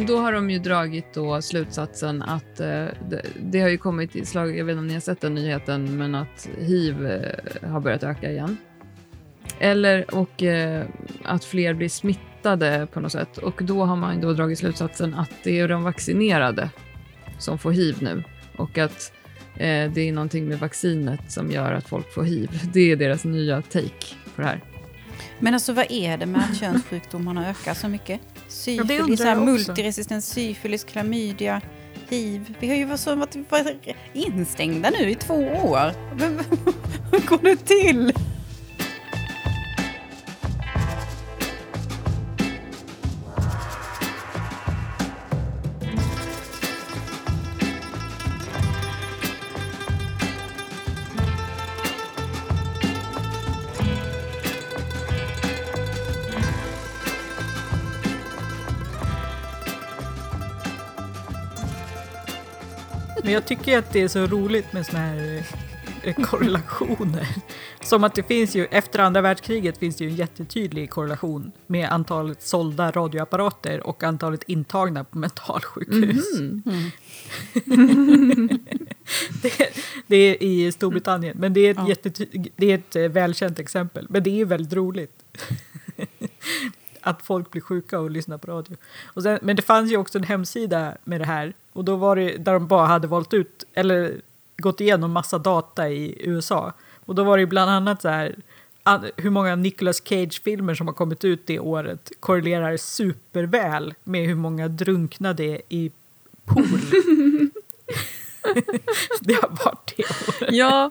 men då har de ju dragit då slutsatsen att eh, det, det, har ju kommit i slag, jag vet inte om ni har sett den nyheten, men att hiv eh, har börjat öka igen. Eller och eh, att fler blir smittade på något sätt. Och då har man då dragit slutsatsen att det är de vaccinerade som får hiv nu. Och att eh, det är någonting med vaccinet som gör att folk får hiv. Det är deras nya take på det här. Men alltså vad är det med att könssjukdomarna ökar så mycket? Syfilis, ja, multiresistens syfilis, klamydia, hiv. Vi har ju varit, så, varit instängda nu i två år. Hur går det till? Men jag tycker att det är så roligt med såna här eh, korrelationer. Som att det finns ju, efter andra världskriget finns det ju en jättetydlig korrelation med antalet sålda radioapparater och antalet intagna på mentalsjukhus. Mm. Mm. det, det, är i Storbritannien, men det är, ett ja. det är ett eh, välkänt exempel. Men det är väldigt roligt. att folk blir sjuka och lyssnar på radio. Sen, men det fanns ju också en hemsida med det här och då var det där de bara hade valt ut eller gått igenom massa data i USA. Och då var det bland annat så här hur många Nicolas Cage-filmer som har kommit ut det året korrelerar superväl med hur många drunknade i pool. det har varit det året. Ja,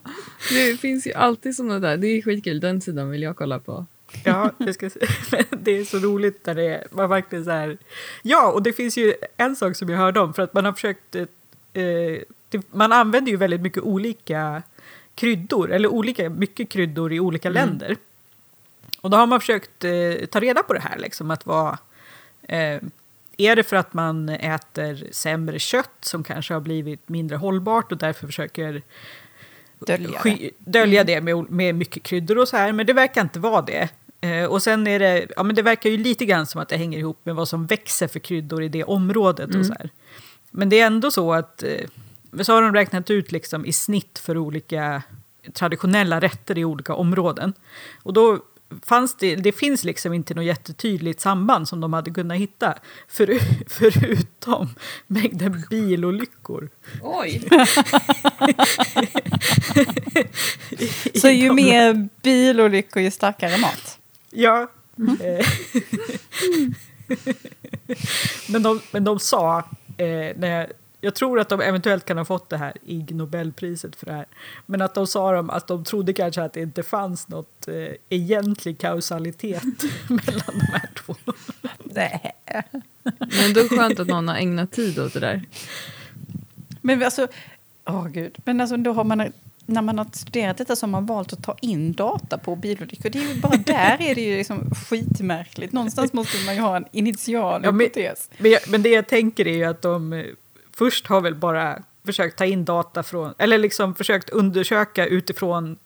det finns ju alltid sådana där. Det är skitkul. Den sidan vill jag kolla på. Ja, jag ska det är så roligt där det är, man verkligen så här... Ja, och det finns ju en sak som jag hörde om, för att man har försökt... Eh, det, man använder ju väldigt mycket olika kryddor, eller olika mycket kryddor i olika mm. länder. Och då har man försökt eh, ta reda på det här, liksom att vad... Eh, är det för att man äter sämre kött som kanske har blivit mindre hållbart och därför försöker dölja, sky, dölja det med, med mycket kryddor och så här, men det verkar inte vara det. Eh, och sen är det, ja men det verkar ju lite grann som att det hänger ihop med vad som växer för kryddor i det området mm. och så här. Men det är ändå så att, eh, så har de räknat ut liksom i snitt för olika traditionella rätter i olika områden. Och då fanns det, det finns liksom inte något jättetydligt samband som de hade kunnat hitta. För, förutom mängden bilolyckor. Oj! Så ju mer bilolyckor ju starkare mat? Ja. Mm. men, de, men de sa, eh, när jag jag tror att de eventuellt kan ha fått det här Ig Nobelpriset för det här. Men att de sa dem att de trodde kanske att det inte fanns något eh, egentlig kausalitet mellan de här två. Nej. Men då är det skönt att någon har ägnat tid åt det där. Men alltså, åh oh gud. Men alltså då har man, när man har studerat detta så har man valt att ta in data på bilolyckor. Det är ju bara där är det ju liksom skitmärkligt. Någonstans måste man ju ha en initial ja, hypotes. Men, men det jag tänker är ju att de först har väl bara försökt ta in data från, eller liksom försökt undersöka utifrån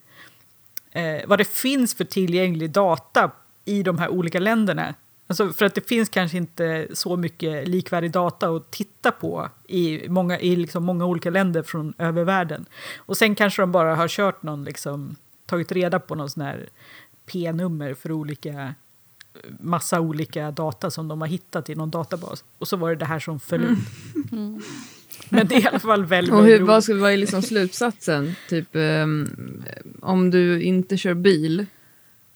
eh, vad det finns för tillgänglig data i de här olika länderna. Alltså för att det finns kanske inte så mycket likvärdig data att titta på i många, i liksom många olika länder från över världen. Och sen kanske de bara har kört någon, liksom, tagit reda på någon sån här P-nummer för olika massa olika data som de har hittat i någon databas. Och så var det det här som föll ut. Mm. Men det är i alla fall väldigt, Och hur, vad, ska, vad är liksom slutsatsen? Typ, um, om du inte kör bil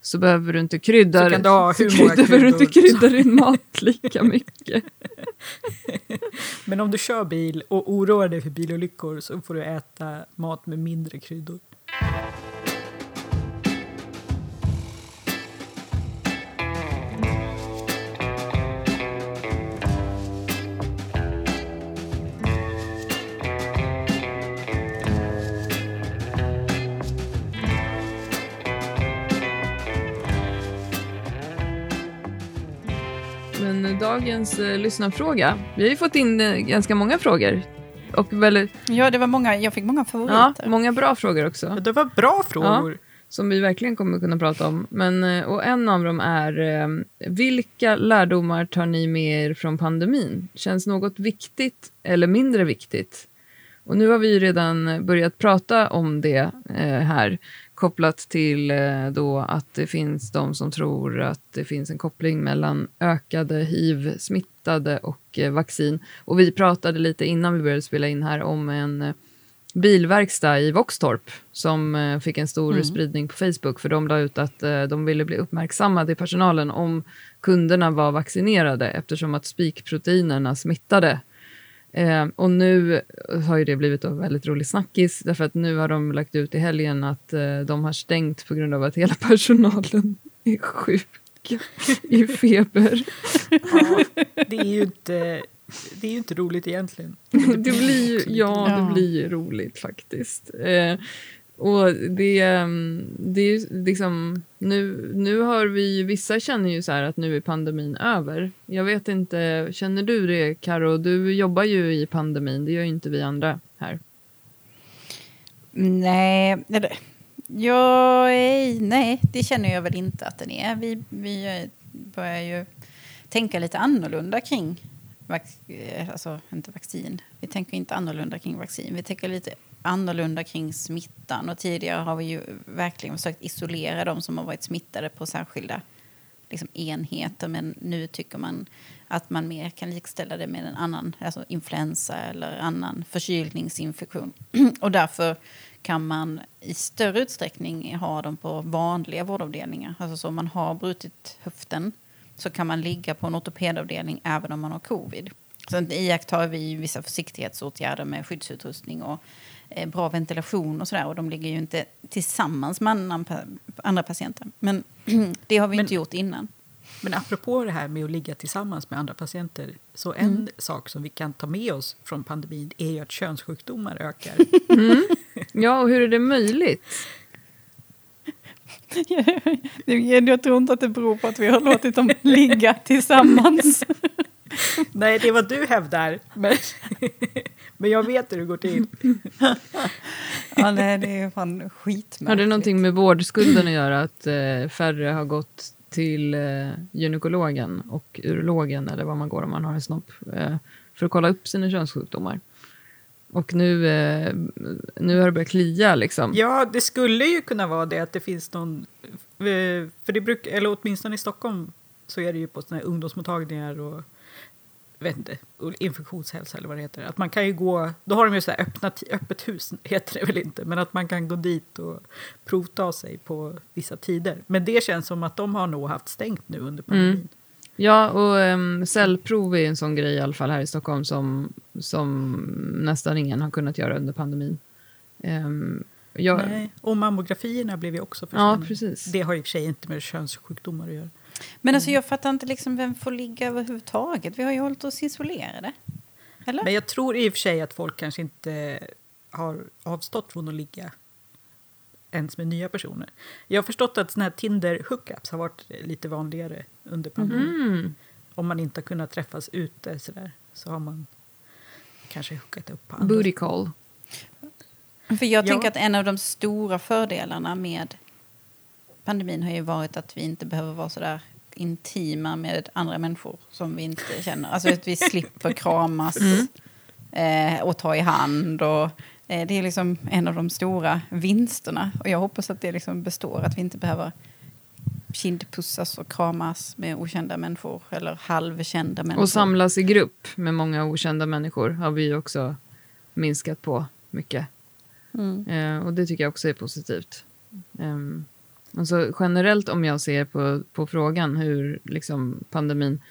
så behöver du inte krydda, så kan du ha hur många behöver du inte krydda din mat lika mycket. Men om du kör bil och oroar dig för bilolyckor så får du äta mat med mindre kryddor. Dagens eh, lyssnarfråga. Vi har ju fått in eh, ganska många frågor. Och väl, ja, det var många, jag fick många favoriter. Ja, många bra frågor också. Ja, det var bra frågor. Ja. som vi verkligen kommer kunna prata om. Men, eh, och en av dem är, eh, vilka lärdomar tar ni med er från pandemin? Känns något viktigt eller mindre viktigt? Och nu har vi redan börjat prata om det eh, här kopplat till eh, då att det finns de som tror att det finns en koppling mellan ökade hiv-smittade och eh, vaccin. Och vi pratade lite innan vi började spela in här om en eh, bilverkstad i Våxtorp som fick en stor mm. spridning på Facebook för de la ut att de ville bli uppmärksammade i personalen om kunderna var vaccinerade eftersom att spikproteinerna smittade Eh, och nu har ju det blivit en väldigt rolig snackis därför att nu har de lagt ut i helgen att eh, de har stängt på grund av att hela personalen är sjuk i feber. Ja, det är ju inte, det är ju inte roligt egentligen. Det blir ju, ja, det blir ju roligt faktiskt. Eh, och det, ehm, det är liksom, nu, nu har vi, vissa känner ju så här att nu är pandemin över. Jag vet inte, känner du det Karo? Du jobbar ju i pandemin, det gör ju inte vi andra här. Nej, jag, nej, det känner jag väl inte att den är. Vi, vi börjar ju tänka lite annorlunda kring eh, alltså inte vaccin. Vi tänker inte annorlunda kring vaccin. Vi tänker lite annorlunda kring smittan. Och tidigare har vi ju verkligen försökt isolera de som har varit smittade på särskilda liksom, enheter. Men nu tycker man att man mer kan likställa det med en annan alltså influensa eller annan förkylningsinfektion. och därför kan man i större utsträckning ha dem på vanliga vårdavdelningar. Alltså så om man har brutit höften så kan man ligga på en ortopedavdelning även om man har covid. Sen iakttar vi vissa försiktighetsåtgärder med skyddsutrustning och bra ventilation och sådär. Och de ligger ju inte tillsammans med annan, andra patienter. Men det har vi men, inte gjort innan. Men apropå det här med att ligga tillsammans med andra patienter. Så en mm. sak som vi kan ta med oss från pandemin är ju att könssjukdomar ökar. Mm. Ja, och hur är det möjligt? Jag tror inte att det beror på att vi har låtit dem ligga tillsammans. Nej, det är vad du hävdar. Men, men jag vet hur det går till. ja, nej, det är fan skitmärkligt. Har det någonting med vårdskulden att göra? Att eh, färre har gått till eh, gynekologen och urologen, eller vad man går om man har en snopp, eh, för att kolla upp sina könssjukdomar? Och nu, eh, nu har det börjat klia liksom. Ja, det skulle ju kunna vara det att det finns någon... Eh, för det brukar, eller åtminstone i Stockholm så är det ju på såna här ungdomsmottagningar och vet inte, infektionshälsa eller vad det heter. Att man kan ju gå, då har de ju så här öppna, öppet hus, heter det väl inte, men att man kan gå dit och provta sig på vissa tider. Men det känns som att de har nog haft stängt nu under pandemin. Mm. Ja, och um, cellprov är en sån grej i alla fall här i Stockholm som, som nästan ingen har kunnat göra under pandemin. Um, jag... Nej, och mammografierna blev ju också försenade. Ja, precis. Det har i och för sig inte med könssjukdomar att göra. Men alltså, jag fattar inte liksom vem får ligga överhuvudtaget. Vi har ju hållit oss isolerade. Eller? Men jag tror i och för sig att folk kanske inte har avstått från att ligga ens med nya personer. Jag har förstått att såna här Tinder-hookups har varit lite vanligare under pandemin. Mm. Om man inte har kunnat träffas ute så, där, så har man kanske hookat upp på andra. Booty call. För jag ja. tänker att en av de stora fördelarna med pandemin har ju varit att vi inte behöver vara så där intima med andra människor som vi inte känner. Alltså att vi slipper kramas mm. eh, och ta i hand. Och, eh, det är liksom en av de stora vinsterna. Och jag hoppas att det liksom består, att vi inte behöver kindpussas och kramas med okända människor eller halvkända människor. Och samlas i grupp med många okända människor har vi också minskat på mycket. Mm. Eh, och det tycker jag också är positivt. Um, Alltså generellt om jag ser på, på frågan hur liksom pandemin...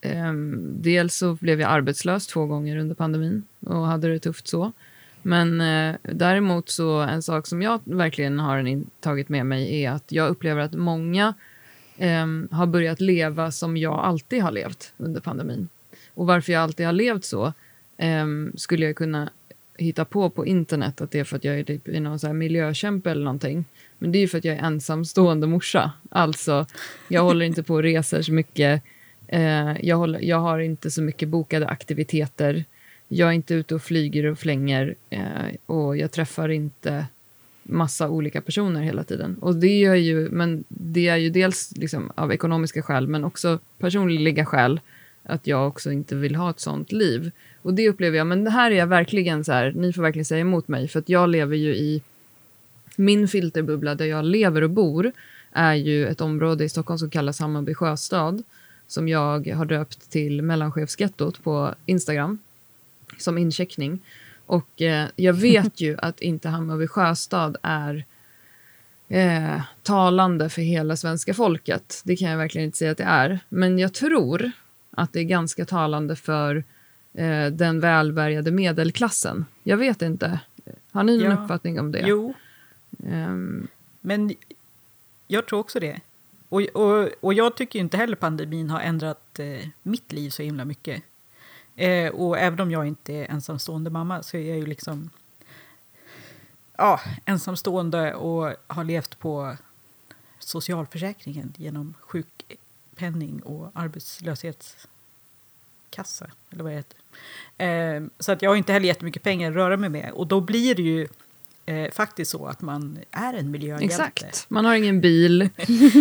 Eh, dels så blev jag arbetslös två gånger under pandemin och hade det tufft så. Men eh, däremot så en sak som jag verkligen har tagit med mig är att jag upplever att många eh, har börjat leva som jag alltid har levt under pandemin. Och varför jag alltid har levt så eh, skulle jag kunna hitta på på internet att det är för att jag är typ i någon så här miljökämpe eller någonting. Men det är ju för att jag är ensamstående morsa. Alltså, jag håller inte på och reser så mycket. Eh, jag, håller, jag har inte så mycket bokade aktiviteter. Jag är inte ute och flyger och flänger. Eh, och jag träffar inte massa olika personer hela tiden. Och det är ju, men det är ju dels liksom av ekonomiska skäl, men också personliga skäl att jag också inte vill ha ett sånt liv. Och det upplever jag, men det här är jag verkligen så här, ni får verkligen säga emot mig, för att jag lever ju i min filterbubbla där jag lever och bor är ju ett område i Stockholm som kallas Hammarby sjöstad som jag har döpt till mellanchefsgettot på Instagram som incheckning. Och eh, jag vet ju att inte Hammarby sjöstad är eh, talande för hela svenska folket. Det kan jag verkligen inte säga att det är. Men jag tror att det är ganska talande för eh, den välbärgade medelklassen. Jag vet inte. Har ni någon ja. uppfattning om det? Jo. Um, Men jag tror också det. Och, och, och jag tycker inte heller pandemin har ändrat eh, mitt liv så himla mycket. Eh, och även om jag inte är ensamstående mamma så är jag ju liksom ja, ensamstående och har levt på socialförsäkringen genom sjukpenning och arbetslöshetskassa, eller vad det heter. Eh, så att jag har inte heller jättemycket pengar att röra mig med. Och då blir det ju eh, faktiskt så att man är en miljöhjälte. Exakt. Man har ingen bil,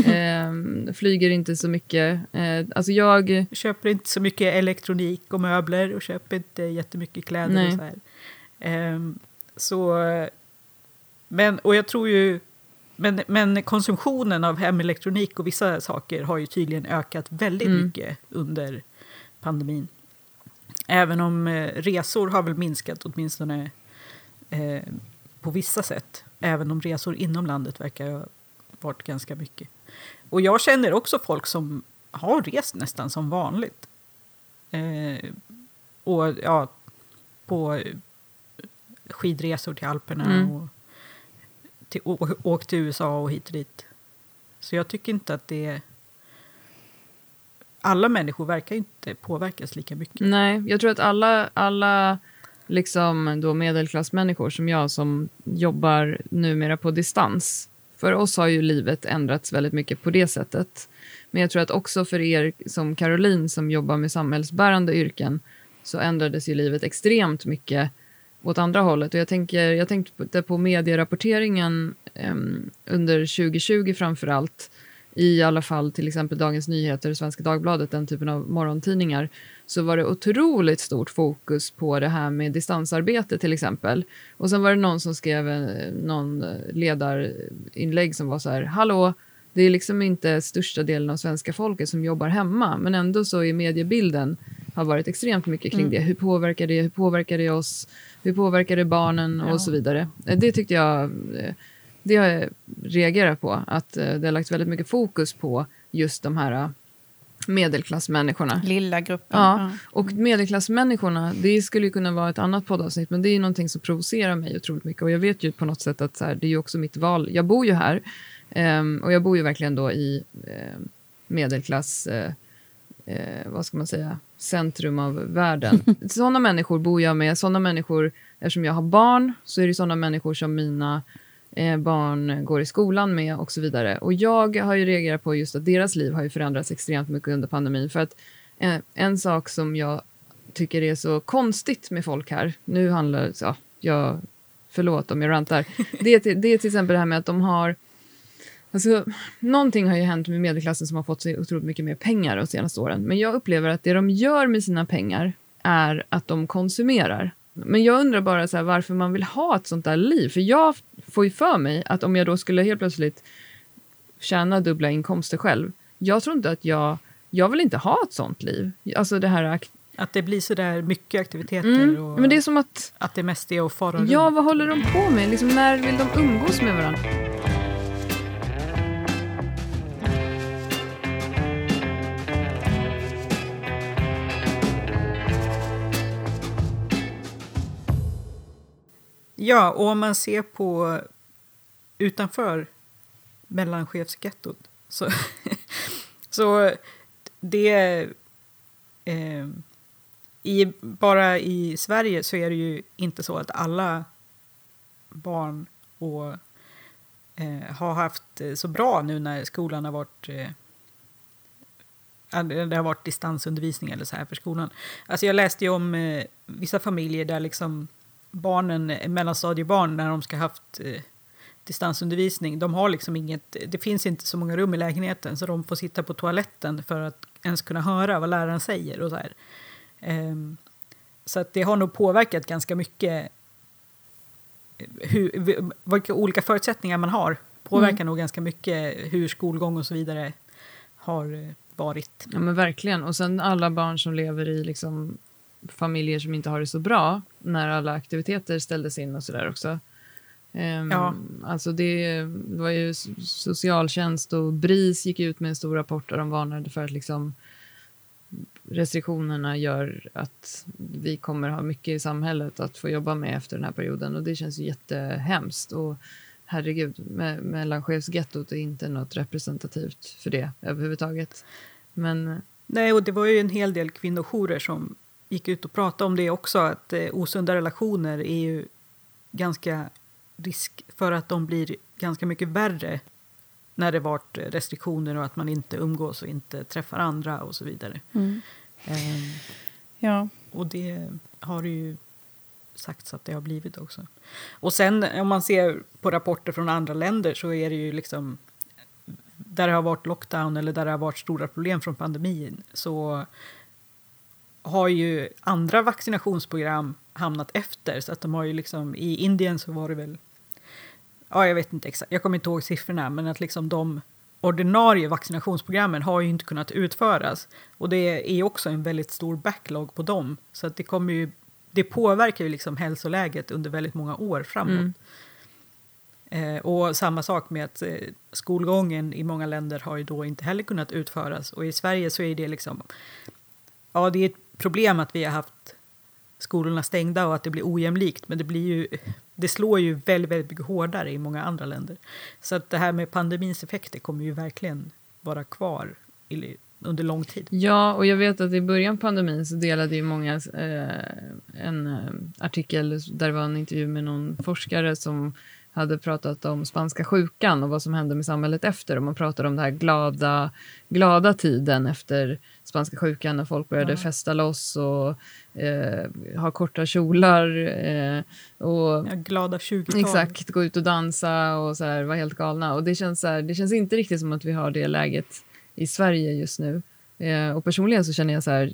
eh, flyger inte så mycket. Eh, alltså jag... Köper inte så mycket elektronik och möbler och köper inte jättemycket kläder. Nej. Och så, här. Eh, så men, och jag tror ju... Men, men konsumtionen av hemelektronik och vissa saker har ju tydligen ökat väldigt mm. mycket under pandemin. Även om eh, resor har väl minskat åtminstone eh, på vissa sätt. Även om resor inom landet verkar ha varit ganska mycket. Och jag känner också folk som har rest nästan som vanligt. Eh, och ja, på skidresor till Alperna mm. och till, åkt till USA och hit och dit. Så jag tycker inte att det är... Alla människor verkar inte påverkas lika mycket. Nej, jag tror att alla, alla liksom då medelklassmänniskor som jag som jobbar numera på distans. För oss har ju livet ändrats väldigt mycket på det sättet. Men jag tror att också för er som Caroline som jobbar med samhällsbärande yrken så ändrades ju livet extremt mycket åt andra hållet. Och jag, tänker, jag tänkte på medierapporteringen eh, under 2020 framför allt i alla fall till exempel Dagens Nyheter, Svenska Dagbladet, den typen av morgontidningar, så var det otroligt stort fokus på det här med distansarbete till exempel. Och sen var det någon som skrev eh, någon ledarinlägg som var så här, hallå, det är liksom inte största delen av svenska folket som jobbar hemma, men ändå så är mediebilden har varit extremt mycket kring mm. det. Hur påverkar det? Hur påverkar det oss? Hur påverkar det barnen? Ja. Och så vidare. Det tyckte jag eh, det jag reagerat på, att eh, det har lagt väldigt mycket fokus på just de här eh, medelklassmänniskorna. Lilla gruppen. Ja, och medelklassmänniskorna, det skulle kunna vara ett annat poddavsnitt, men det är någonting som provocerar mig otroligt mycket. Och jag vet ju på något sätt att så här, det är ju också mitt val. Jag bor ju här, um, och jag bor ju verkligen då i um, medelklass, uh, uh, vad ska man säga, centrum av världen. sådana människor bor jag med, sådana människor, eftersom jag har barn, så är det sådana människor som mina eh, barn går i skolan med och så vidare. Och jag har ju reagerat på just att deras liv har ju förändrats extremt mycket under pandemin. För att eh, en sak som jag tycker är så konstigt med folk här, nu handlar det, ja, jag, förlåt om jag rantar, det är, till, det är till exempel det här med att de har Alltså, någonting har ju hänt med medelklassen som har fått sig otroligt mycket mer pengar de senaste åren. Men jag upplever att det de gör med sina pengar är att de konsumerar. Men jag undrar bara så här, varför man vill ha ett sånt där liv. För jag får ju för mig att om jag då skulle helt plötsligt tjäna dubbla inkomster själv. Jag tror inte att jag... Jag vill inte ha ett sånt liv. Alltså det här... Att det blir så där mycket aktiviteter. Mm, och men det är som att... Att det mest är att fara Ja, runt. vad håller de på med? Liksom, när vill de umgås med varandra? Ja, och om man ser på utanför mellanchefsgettot så, så det... Eh, i, bara i Sverige så är det ju inte så att alla barn och, eh, har haft så bra nu när skolan har varit eh, det har varit distansundervisning eller så här för skolan. Alltså jag läste ju om eh, vissa familjer där liksom barnen, mellanstadiebarn, när de ska haft eh, distansundervisning. De har liksom inget, det finns inte så många rum i lägenheten så de får sitta på toaletten för att ens kunna höra vad läraren säger. Och så här. Um, så att det har nog påverkat ganska mycket hur, vilka olika förutsättningar man har. Påverkar mm. nog ganska mycket hur skolgång och så vidare har eh, varit. Ja men verkligen. Och sen alla barn som lever i liksom familjer som inte har det så bra när alla aktiviteter ställdes in och sådär också. Um, ja. Alltså det, det, var ju socialtjänst och BRIS gick ut med en stor rapport där de varnade för att liksom restriktionerna gör att vi kommer ha mycket i samhället att få jobba med efter den här perioden och det känns ju jättehemskt. Och herregud, me mellanchefsgettot är inte något representativt för det överhuvudtaget. Men... Nej, och det var ju en hel del kvinnojourer som gick ut och pratade om det också, att eh, osunda relationer är ju ganska risk för att de blir ganska mycket värre när det varit restriktioner och att man inte umgås och inte träffar andra och så vidare. Mm. Um, ja. Och det har ju sagts att det har blivit också. Och sen om man ser på rapporter från andra länder så är det ju liksom där det har varit lockdown eller där det har varit stora problem från pandemin så har ju andra vaccinationsprogram hamnat efter. Så att de har ju liksom, I Indien så var det väl... Ja, jag vet inte exakt, jag kommer inte ihåg siffrorna, men att liksom de ordinarie vaccinationsprogrammen har ju inte kunnat utföras. Och det är också en väldigt stor backlog på dem. Så att det, kommer ju, det påverkar ju liksom hälsoläget under väldigt många år framåt. Mm. Eh, och samma sak med att eh, skolgången i många länder har ju då inte heller kunnat utföras. Och i Sverige så är det liksom... Ja, det är ett problem att vi har haft skolorna stängda och att det blir ojämlikt. Men det, blir ju, det slår ju väldigt, väldigt mycket hårdare i många andra länder. Så att det här med pandemins effekter kommer ju verkligen vara kvar i, under lång tid. Ja, och jag vet att i början av pandemin så delade ju många eh, en eh, artikel där det var en intervju med någon forskare som hade pratat om spanska sjukan och vad som hände med samhället efter. Och man pratade om den här glada, glada tiden efter spanska sjukan när folk började ja. festa loss och eh, ha korta kjolar. Eh, och, ja, glada 20-tal. Exakt, gå ut och dansa och så här, vara helt galna. Och det känns, så här, det känns inte riktigt som att vi har det läget i Sverige just nu. Eh, och personligen så känner jag så här,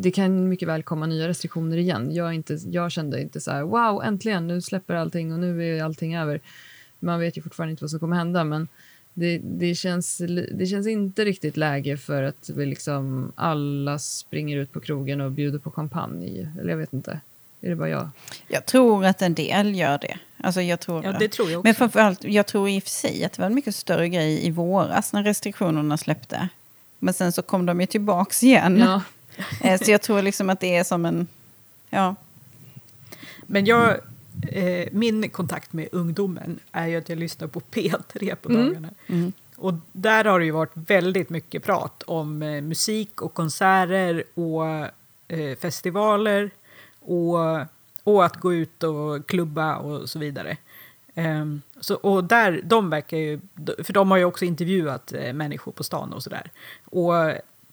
det kan mycket väl komma nya restriktioner igen. Jag, inte, jag kände inte så här, wow, äntligen, nu släpper allting och nu är allting över. Man vet ju fortfarande inte vad som kommer hända, men det, det, känns, det känns inte riktigt läge för att vi liksom alla springer ut på krogen och bjuder på champagne. Eller jag vet inte. Är det bara jag? Jag tror att en del gör det. Alltså jag tror ja, det tror jag också. Men framförallt, jag tror i och för sig att det var en mycket större grej i våras när restriktionerna släppte. Men sen så kom de ju tillbaks igen. Ja. Eh, så jag tror liksom att det är som en... Ja. Men jag, eh, min kontakt med ungdomen är ju att jag lyssnar på P3 på mm. dagarna. Mm. Mm. Och där har det ju varit väldigt mycket prat om eh, musik och konserter och eh, festivaler och, och att gå ut och klubba och så vidare. Um, så, och där, de verkar ju, för de har ju också intervjuat eh, människor på stan och sådär. Och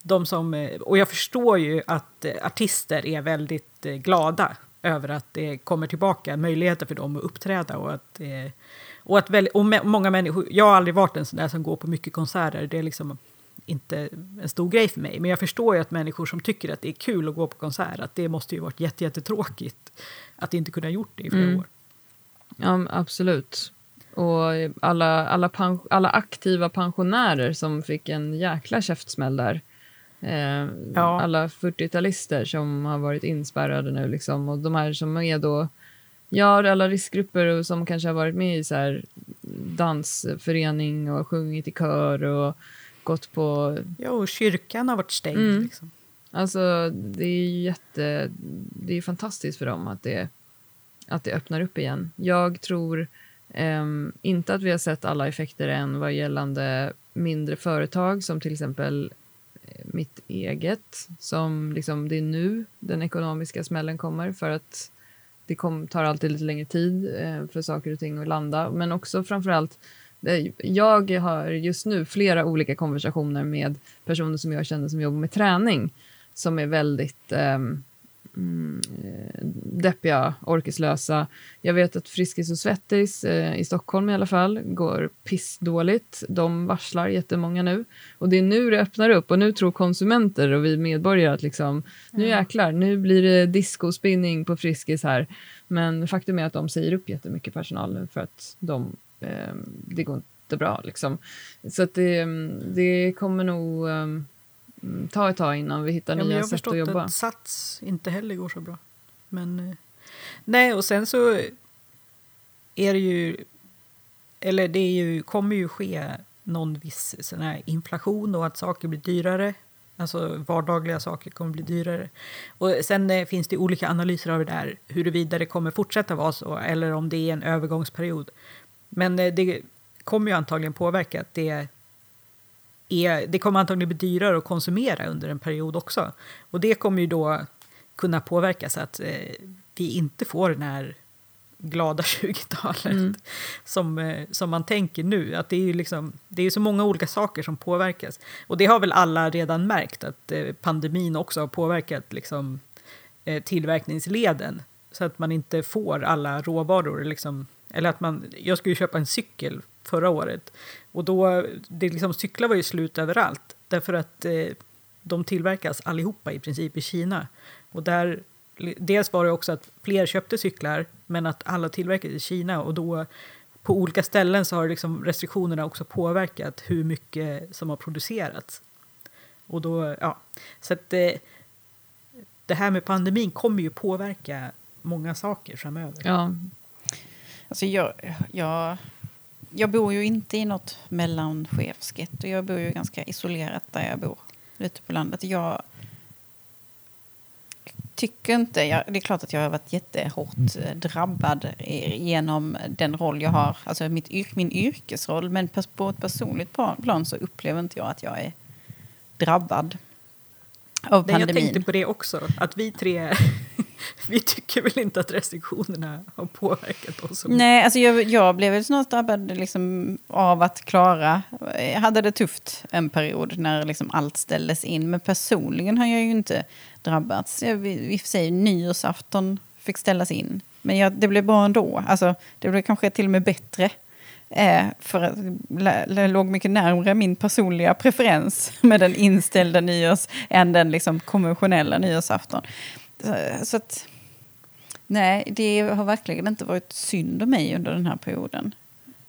de som, eh, och jag förstår ju att eh, artister är väldigt eh, glada över att det kommer tillbaka möjligheter för dem att uppträda. Och att, och att väl, och många människor, jag har aldrig varit en sån där som går på mycket konserter. Det är liksom inte en stor grej för mig. Men jag förstår ju att människor som tycker att det är kul att gå på konsert, att det måste ju varit jättetråkigt att inte kunna gjort det i flera mm. år. Ja, absolut. Och alla, alla, alla aktiva pensionärer som fick en jäkla käftsmäll där. Eh, ja. Alla 40-talister som har varit inspärrade nu liksom. Och de här som är då, ja alla riskgrupper som kanske har varit med i så här dansförening och sjungit i kör och gått på... Ja, och kyrkan har varit stängd. Mm. Liksom. Alltså, det är jätte... Det är fantastiskt för dem att det, att det öppnar upp igen. Jag tror um, inte att vi har sett alla effekter än vad gällande mindre företag som till exempel mitt eget. Som liksom, det är nu den ekonomiska smällen kommer för att det kom, tar alltid lite längre tid eh, för saker och ting att landa. Men också framförallt, eh, jag har just nu flera olika konversationer med personer som jag känner som jobbar med träning som är väldigt eh, mm, deppiga, orkeslösa. Jag vet att Friskis och Svettis, eh, i Stockholm i alla fall, går pissdåligt. De varslar jättemånga nu. Och det är nu det öppnar upp och nu tror konsumenter och vi medborgare att liksom, nu jäklar, nu blir det discospinning på Friskis här. Men faktum är att de säger upp jättemycket personal nu för att de, eh, det går inte bra. Liksom. Så att det, det kommer nog um, ta ett tag innan vi hittar ja, nya sätt att jobba. Jag har förstått att Sats inte heller går så bra. Men, eh, nej, och sen så är det ju... Eller det är ju, kommer ju ske någon viss sån här inflation och att saker blir dyrare. Alltså vardagliga saker kommer bli dyrare. Och sen eh, finns det olika analyser av det där, huruvida det kommer fortsätta vara så eller om det är en övergångsperiod. Men eh, det kommer ju antagligen påverka att det är, det kommer antagligen bli dyrare att konsumera under en period också. Och det kommer ju då kunna påverka så att eh, vi inte får den här glada 20-talet mm. som, eh, som man tänker nu. Att det, är ju liksom, det är så många olika saker som påverkas. Och det har väl alla redan märkt, att eh, pandemin också har påverkat liksom, eh, tillverkningsleden. Så att man inte får alla råvaror. Liksom, eller att man, jag skulle köpa en cykel förra året. Och då, det liksom, cyklar var ju slut överallt. Därför att eh, de tillverkas allihopa i princip i Kina. Och där, dels var det också att fler köpte cyklar, men att alla tillverkades i Kina. Och då på olika ställen så har liksom restriktionerna också påverkat hur mycket som har producerats. Och då, ja, så att eh, det här med pandemin kommer ju påverka många saker framöver. Ja. Alltså jag, jag jag bor ju inte i något mellanchefsgetto. Jag bor ju ganska isolerat där jag bor, ute på landet. Jag tycker inte... Jag, det är klart att jag har varit jättehårt eh, drabbad genom den roll jag har, alltså mitt yrk, min yrkesroll. Men på ett personligt plan så upplever inte jag att jag är drabbad av pandemin. Jag tänkte på det också, att vi tre vi tycker väl inte att restriktionerna har påverkat oss. Nej, alltså jag, jag blev väl snart drabbad liksom av att klara... Jag hade det tufft en period när liksom allt ställdes in. Men personligen har jag ju inte drabbats. Jag, I och för sig, nyårsafton fick ställas in. Men jag, det blev bra ändå. Alltså, det blev kanske till och med bättre. Eh, för det låg mycket närmare min personliga preferens med den inställda nyårs än den liksom konventionella nyårsafton. Så att, nej, det har verkligen inte varit synd om mig under den här perioden.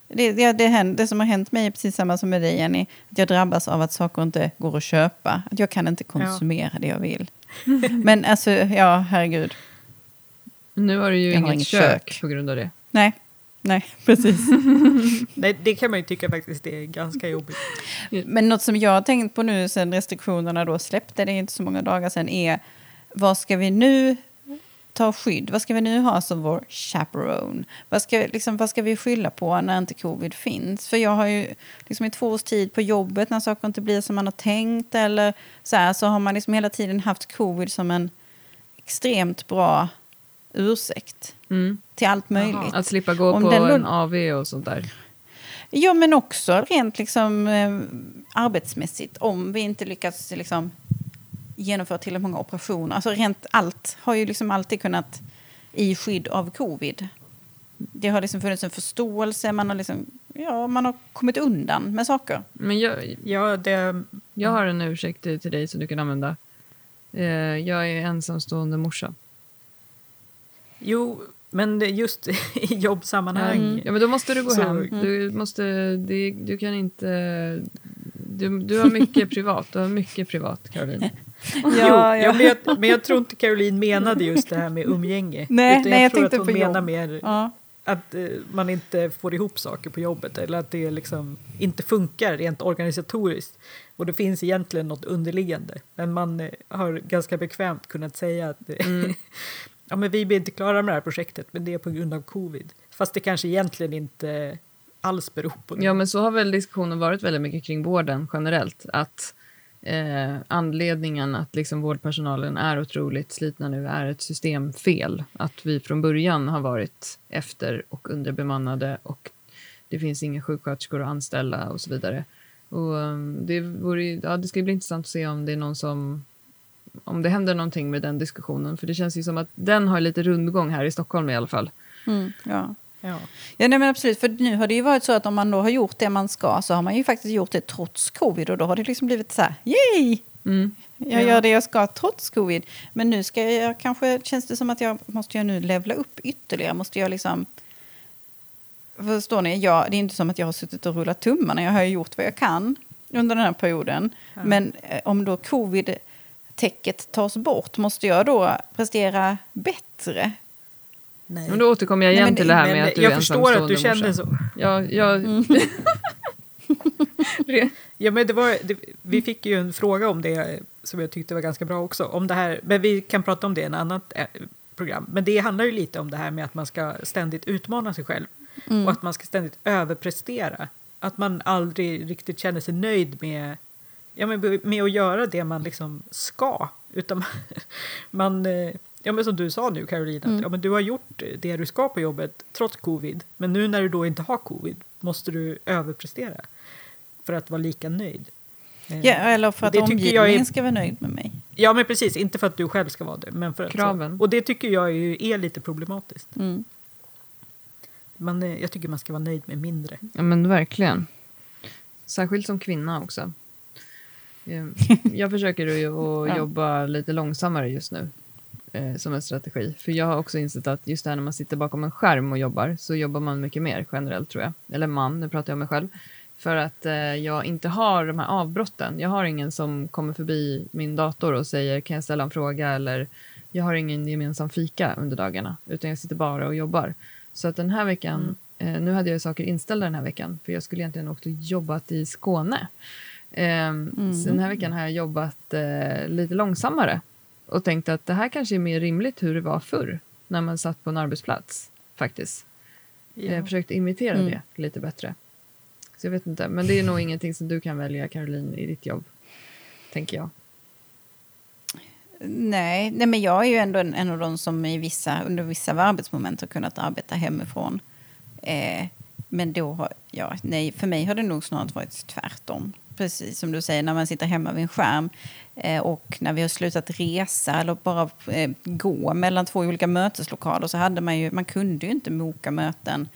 Det, det, det, händer, det som har hänt mig är precis samma som med dig, Jenny. Att jag drabbas av att saker inte går att köpa. Att jag kan inte konsumera ja. det jag vill. Men alltså, ja, herregud. Nu har du ju jag inget, inget kök, kök på grund av det. Nej, Nej, precis. Nej, det kan man ju tycka faktiskt är ganska jobbigt. Men något som jag har tänkt på nu sen restriktionerna då släppte, det är inte så många dagar sedan, är vad ska vi nu ta skydd? Vad ska vi nu ha som vår chaperone? Vad ska, liksom, vad ska vi skylla på när inte covid finns? För jag har ju liksom i två års tid på jobbet när saker inte blir som man har tänkt eller så här, så har man liksom hela tiden haft covid som en extremt bra ursäkt mm. till allt möjligt. Aha, att slippa gå Om på en AV och sånt där? Ja, men också rent liksom, eh, arbetsmässigt. Om vi inte lyckas liksom, genomfört tillräckligt många operationer. Alltså rent allt har ju liksom alltid kunnat i skydd av covid. Det har liksom funnits en förståelse, man har, liksom, ja, man har kommit undan med saker. Men jag, ja, det, jag har en ursäkt till dig som du kan använda. Eh, jag är ensamstående morsa. Jo, men just i jobbsammanhang... Mm. Ja, men då måste du gå så, hem. Mm. Du, måste, det, du kan inte... Du, du har mycket privat. Du har mycket privat, Caroline. ja, ja. Men, jag, men jag tror inte Caroline menade just det här med umgänge. Nej, nej jag, jag tror att hon menar mer ja. att eh, man inte får ihop saker på jobbet eller att det liksom inte funkar rent organisatoriskt. Och det finns egentligen något underliggande. Men man eh, har ganska bekvämt kunnat säga att eh, mm. ja, men vi blir inte klara med det här projektet, men det är på grund av covid. Fast det kanske egentligen inte alls beror på det. Ja, men så har väl diskussionen varit väldigt mycket kring vården generellt. Att eh, anledningen att liksom vårdpersonalen är otroligt slitna nu är ett systemfel. Att vi från början har varit efter och underbemannade och det finns inga sjuksköterskor att anställa och så vidare. Och um, det, vore, ja, det ska bli intressant att se om det är någon som om det händer någonting med den diskussionen. För det känns ju som att den har lite rundgång här i Stockholm i alla fall. Mm, ja. Ja. Ja, nej, men absolut. För nu har det ju varit så att om man då har gjort det man ska så har man ju faktiskt gjort det trots covid och då har det liksom blivit så här, yay! Mm. Jag gör det jag ska trots covid. Men nu ska jag kanske, känns det som att jag måste jag nu levla upp ytterligare. Måste jag liksom... Förstår ni? Jag, det är inte som att jag har suttit och rullat tummarna. Jag har ju gjort vad jag kan under den här perioden. Ja. Men eh, om då covid-täcket tas bort, måste jag då prestera bättre? Nej. Men då återkommer jag igen Nej, men till det här Men med att du jag är förstår att du känner så. Ja, jag, Mm. Ja, men det var, det, vi fick ju en fråga om det som jag tyckte var ganska bra också. Om det här, men vi kan prata om det i en annat eh, program. Men det handlar ju lite om det här med att man ska ständigt utmana sig själv Mm. och att man ska ständigt överprestera. Att man aldrig riktigt känner sig nöjd med, ja, men med att göra det man liksom ska. Utan man, eh, ja, men som du sa nu Caroline, att Mm. ja, men du har gjort det du ska på jobbet trots covid. Men nu när du då inte har covid måste du överprestera för att vara lika nöjd. Eh, Ja, eller för att Det omgivningen är- ska vara nöjd med mig. Ja, men precis. Inte för att du själv ska vara det. Men för att Kraven. Så. Och det tycker jag är, är lite problematiskt. Mm. Man, eh, jag tycker man ska vara nöjd med mindre. ja, men verkligen. Särskilt som kvinna också. Eh, Jag försöker ju att Ja. jobba lite långsammare just nu. Eh, som en strategi. För jag har också insett att just det här när man sitter bakom en skärm och jobbar så jobbar man mycket mer generellt tror jag. Eller man, nu pratar jag om mig själv. För att eh, jag inte har de här avbrotten. Jag har ingen som kommer förbi min dator och säger kan jag ställa en fråga eller jag har ingen gemensam fika under dagarna. Utan jag sitter bara och jobbar. Så att den här veckan, eh, nu hade jag saker inställda den här veckan. För jag skulle egentligen åkt och jobbat i Skåne. Ehm, Så den här veckan har jag jobbat eh, lite långsammare. Och tänkt att det här kanske är mer rimligt hur det var förr. När man satt på en arbetsplats. Faktiskt. Jag försökte imitera Mm. det lite bättre. Så jag vet inte. Men det är nog ingenting som du kan välja Caroline i ditt jobb. Tänker jag. Nej, nej, men jag är ju ändå en, en av de som i vissa, under vissa arbetsmoment har kunnat arbeta hemifrån. Eh, men då har, ja, nej, för mig har det nog snarare varit tvärtom. Precis som du säger, när man sitter hemma vid en skärm eh, och när vi har slutat resa eller bara eh, gå mellan två olika möteslokaler så hade man ju, man kunde ju inte moka möten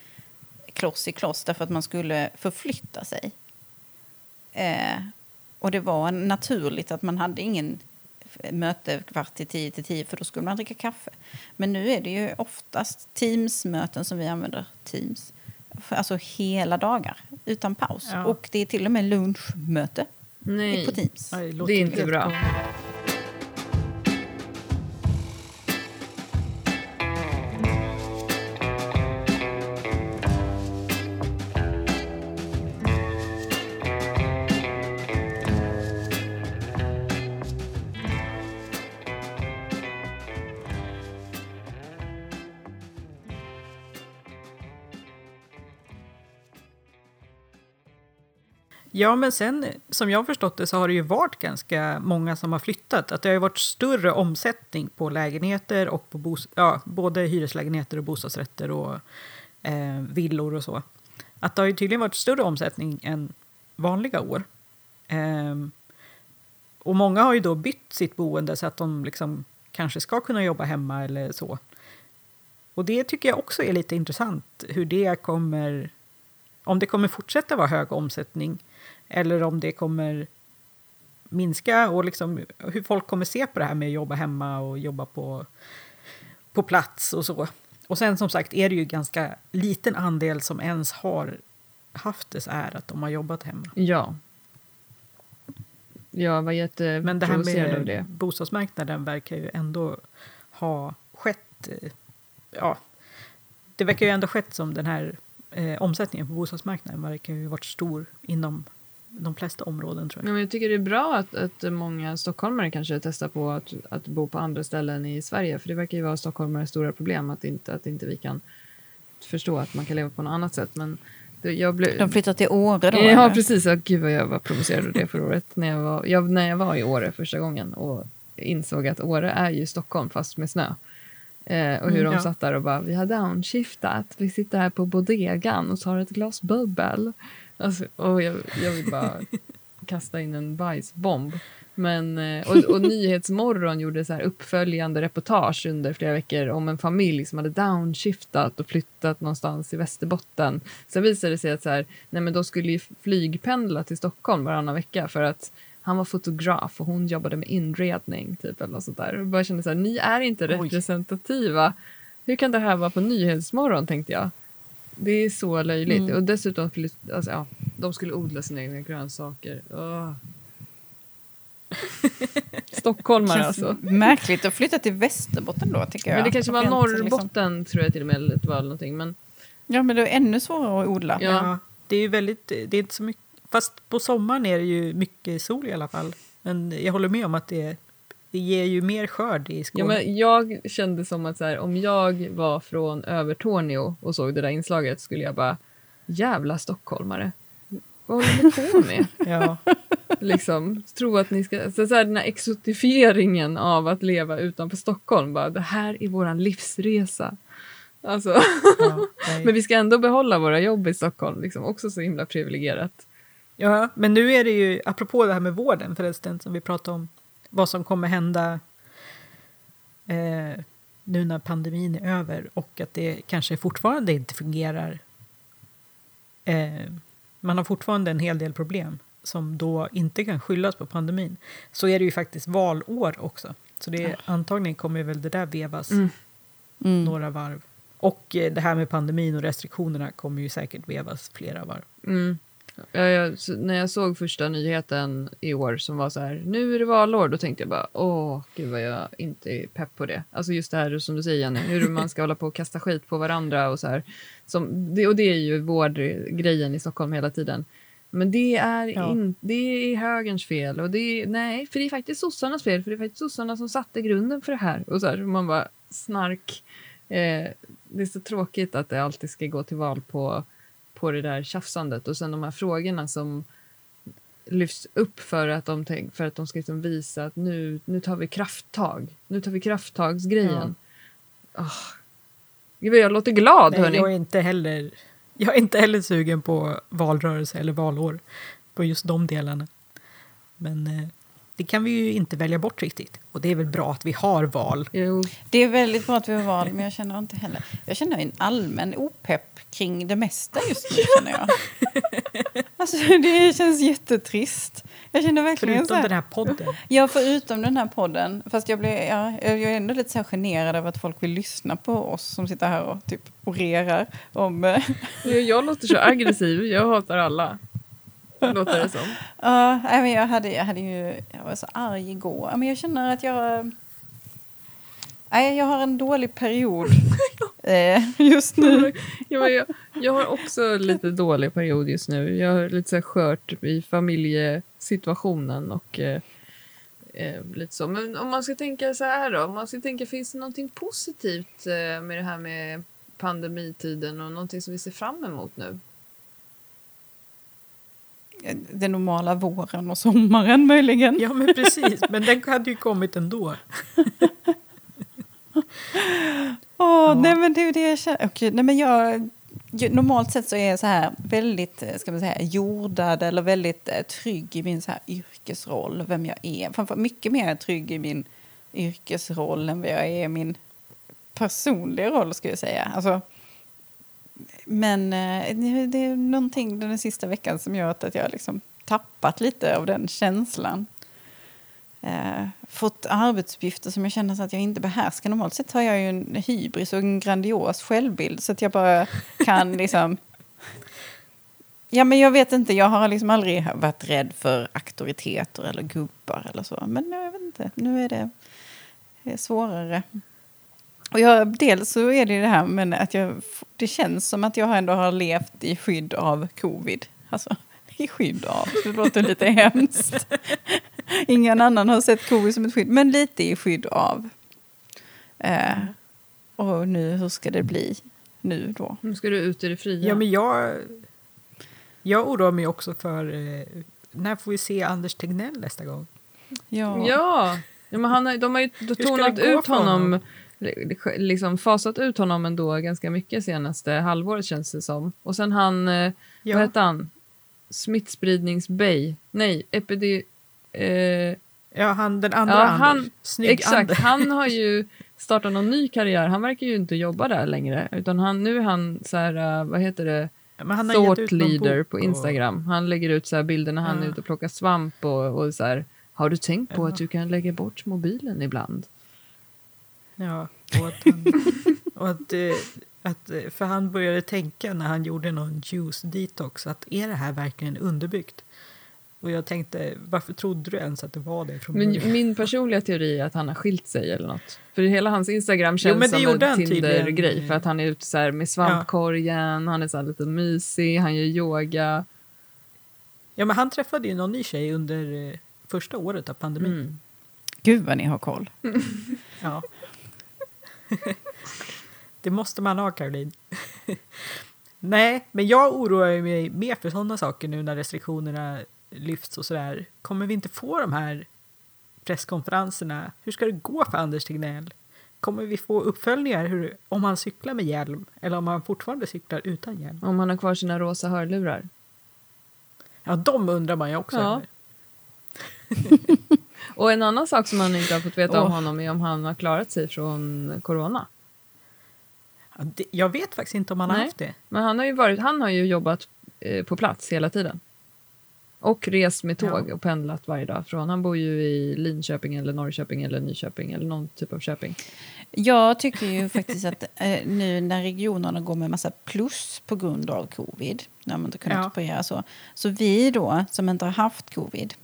kloss i kloss därför att man skulle förflytta sig. Eh, och det var naturligt att man hade ingen möte kvart i tio till tio för då skulle man dricka kaffe. Men nu är det ju oftast Teams-möten som vi använder Teams. Alltså hela dagar utan paus. Ja. Och det är till och med lunchmöte Nej, på Teams. Nej, det är inte bra. galet. Ja, men sen som jag har förstått det så har det ju varit ganska många som har flyttat. Att det har ju varit större omsättning på lägenheter och på bos- ja, både hyreslägenheter och bostadsrätter och eh, villor och så. Att det har ju tydligen varit större omsättning än vanliga år. Eh, och många har ju då bytt sitt boende så att de liksom kanske ska kunna jobba hemma eller så. Och det tycker jag också är lite intressant hur det kommer om det kommer fortsätta vara hög omsättning eller om det kommer minska och liksom hur folk kommer se på det här med att jobba hemma och jobba på, på plats och så. Och sen som sagt är det ju ganska liten andel som ens har haft det så här att de har jobbat hemma. Ja. Jag var Men det här jätteprovocerad med det. bostadsmarknaden verkar ju ändå ha skett. eh, Ja, det verkar ju ändå skett som den här eh, omsättningen på bostadsmarknaden verkar ju varit stor inom de flesta områden tror Ja, jag. men jag tycker det är bra att, att många stockholmare kanske testar på att, att bo på andra ställen i Sverige. För det verkar ju vara stockholmares stora problem att inte, att inte vi kan förstå att man kan leva på något annat sätt. Men det, jag blev, De flyttar till Åre då? Ja, eller? precis. Ja, gud vad jag var provocerad av det förra året. När jag, var, jag, när jag var i Åre första gången och insåg att Åre är ju Stockholm fast med snö. Eh, och hur Mm, de ja. satt där och bara, vi har downshiftat, vi sitter här på bodegan och tar ett glas bubbel. Alltså, och jag, jag vill bara kasta in en bajsbomb. Men, eh, och, och Nyhetsmorgon gjorde så här uppföljande reportage under flera veckor om en familj som hade downshiftat och flyttat någonstans i Västerbotten. Sen visade det sig att så här, nej men de skulle ju flygpendla till Stockholm varannan vecka för att han var fotograf och hon jobbade med inredning. Typ, eller något sånt där. Och bara kände så här, ni är inte Oj. representativa. Hur kan det här vara på Nyhetsmorgon, tänkte jag. Det är så löjligt. Mm. Och dessutom, flytt- alltså, ja, de skulle odla sina egna grönsaker. Åh. Stockholmare alltså. märkligt att flytta till Västerbotten då, tycker jag. Men det kanske var liksom- Norrbotten, tror jag till och med, eller eller någonting. Men Ja, men det är ännu svårare att odla. Ja. Ja. det är ju väldigt, det är inte så mycket, fast på sommaren är det ju mycket sol i alla fall. Men jag håller med om att det, det ger ju mer skörd i Skåne. Ja, men jag kände som att så här, om jag var från Övertorneå och såg det där inslaget skulle jag bara jävla stockholmare. Vad håller ni på med? Ja. liksom, tro att ni ska... Så så här, den här exotifieringen av att leva utanför Stockholm. Bara, det här är vår livsresa. Alltså, Ja, men vi ska ändå behålla våra jobb i Stockholm. Liksom, också så himla privilegierat. Ja, men nu är det ju, apropå det här med vården förresten, som vi pratade om, vad som kommer hända eh, nu när pandemin är över och att det kanske fortfarande inte fungerar. Eh, man har fortfarande en hel del problem som då inte kan skyllas på pandemin. Så är det ju faktiskt valår också. Så det, antagligen kommer väl det där vevas Mm. Mm. några varv. Och eh, det här med pandemin och restriktionerna kommer ju säkert vevas flera varv. Mm. Ja, jag, när jag såg första nyheten i år som var så här, nu är det valår, då tänkte jag bara, åh, gud vad jag inte är pepp på det. Alltså just det här som du säger Jenny, hur man ska hålla på och kasta skit på varandra och så här. Som, det, och det är ju vårdgrejen i Stockholm hela tiden. Men det är, Ja. in, det är högerns fel. Och det är, nej, för det är faktiskt sossarnas fel. För det är faktiskt sossarna som satte grunden för det här. Och så här, man bara, snark. Eh, det är så tråkigt att det alltid ska gå till val på, på det där tjafsandet. Och sen de här frågorna som lyfts upp för att de, tänk, för att de ska liksom visa att nu, nu tar vi krafttag. Nu tar vi krafttagsgrejen. Oh. Gud, vad jag låter glad, Nej, hörni. jag, är inte heller, jag är inte heller sugen på valrörelse eller valår på just de delarna. Men eh, det kan vi ju inte välja bort riktigt. Och det är väl bra att vi har val. Jo. Det är väldigt bra att vi har val, men jag känner inte heller... Jag känner en allmän opepp kring det mesta just nu, känner jag. Alltså, det känns jättetrist. Jag känner verkligen så Förutom här... den här podden. Ja, förutom den här podden. Fast jag, blir, ja, jag är ändå lite så här generad över att folk vill lyssna på oss som sitter här och typ orerar om... Jag, jag låter så aggressiv. Jag hatar alla. Låter det som. Ja, nej, men jag, hade, jag, hade ju, jag var så arg igår. Men jag känner att jag... Nej, jag har en dålig period eh, just nu. Ja, jag, jag har också lite dålig period just nu. Jag har lite så skört i familjesituationen och eh, eh, lite så. Men om man ska tänka så här då, om man ska tänka finns det någonting positivt eh, med det här med pandemitiden och någonting som vi ser fram emot nu? Den normala våren och sommaren möjligen. Ja, men precis. Men den hade ju kommit ändå. Åh, nej, men det är det jag känner. Okej, nej, men jag, normalt sett så är jag så här väldigt eh, ska man säga, jordad eller väldigt eh, trygg i min så här yrkesroll, vem jag är. Framför, mycket mer trygg i min yrkesroll än vad jag är i min personliga roll, skulle jag säga. Alltså, men eh, det- är någonting den sista veckan som gör att jag liksom tappat lite av den känslan. Eh, fått arbetsuppgifter som jag känner att jag inte behärskar. Normalt sett har jag ju en hybris och en grandios självbild så att jag bara kan liksom... Ja, men jag vet inte, jag har liksom aldrig varit rädd för auktoriteter eller gubbar eller så. Men jag vet inte, nu är det, det är svårare. Och jag, dels så är det ju det här men att jag, det känns som att jag ändå har levt i skydd av covid. Alltså, i skydd av, det låter lite hemskt. Ingen annan har sett covid som ett skydd, men lite i skydd av. Eh, och nu, hur ska det bli nu då? Nu ska du ut i det fria. Ja, men jag, jag oroar mig också för eh, när får vi se Anders Tegnell nästa gång? Ja. Ja, ja men han de har ju tonat ut honom, honom? Li- liksom fasat ut honom ändå ganska mycket senaste halvåret känns det som. Och sen han, eh, vad Ja, hette han? Smittspridningsbej? Nej, epide... Eh, Ja, han, den andra Ja, Anders. han- Snygg Exakt, Anders. han har ju startat någon ny karriär. Han verkar ju inte jobba där längre. Utan han, nu är han så här, uh, vad heter det, Men han thought leader på och- Instagram. Han lägger ut så här bilder när han är Ja. ute och plockar svamp och, och så här, har du tänkt på Ja. att du kan lägga bort mobilen ibland? Ja, och att han, och att, eh, att, eh, för han började tänka när han gjorde någon juice detox att är det här verkligen underbyggt? Och jag tänkte, varför trodde du ens att det var det från Men början? min personliga teori är att han har skilt sig eller något. För hela hans Instagram känns men det som en. Tinder-grej. För att han är ute så här med svampkorgen, han är så här lite mysig, han gör yoga. Ja, men han träffade ju någon ny tjej under eh, första året av pandemin. Mm. Gud vad ni har koll. Ja. det måste man ha, Caroline. Nej, men jag oroar mig mer för sådana saker nu när restriktionerna lyfts och sådär. Kommer vi inte få de här presskonferenserna? Hur ska det gå för Anders Tegnell? Kommer vi få uppföljningar hur, om han cyklar med hjälm eller om han fortfarande cyklar utan hjälm? Om han har kvar sina rosa hörlurar. Ja, de undrar man ju också Ja. Och en annan sak som man inte har fått veta om Åh. honom är om han har klarat sig från corona. Ja, det, jag vet faktiskt inte om han har Nej. haft det. Men han har ju, varit, han har ju jobbat eh, på plats hela tiden. Och rest med tåg Ja. och pendlat varje dag. Från, han bor ju i Linköping eller Norrköping eller Nyköping eller någon typ av Köping. Jag tycker ju faktiskt att eh, nu när regionerna går med massa plus på grund av covid, när man inte kunnat Ja. operera så, så vi då som inte har haft covid,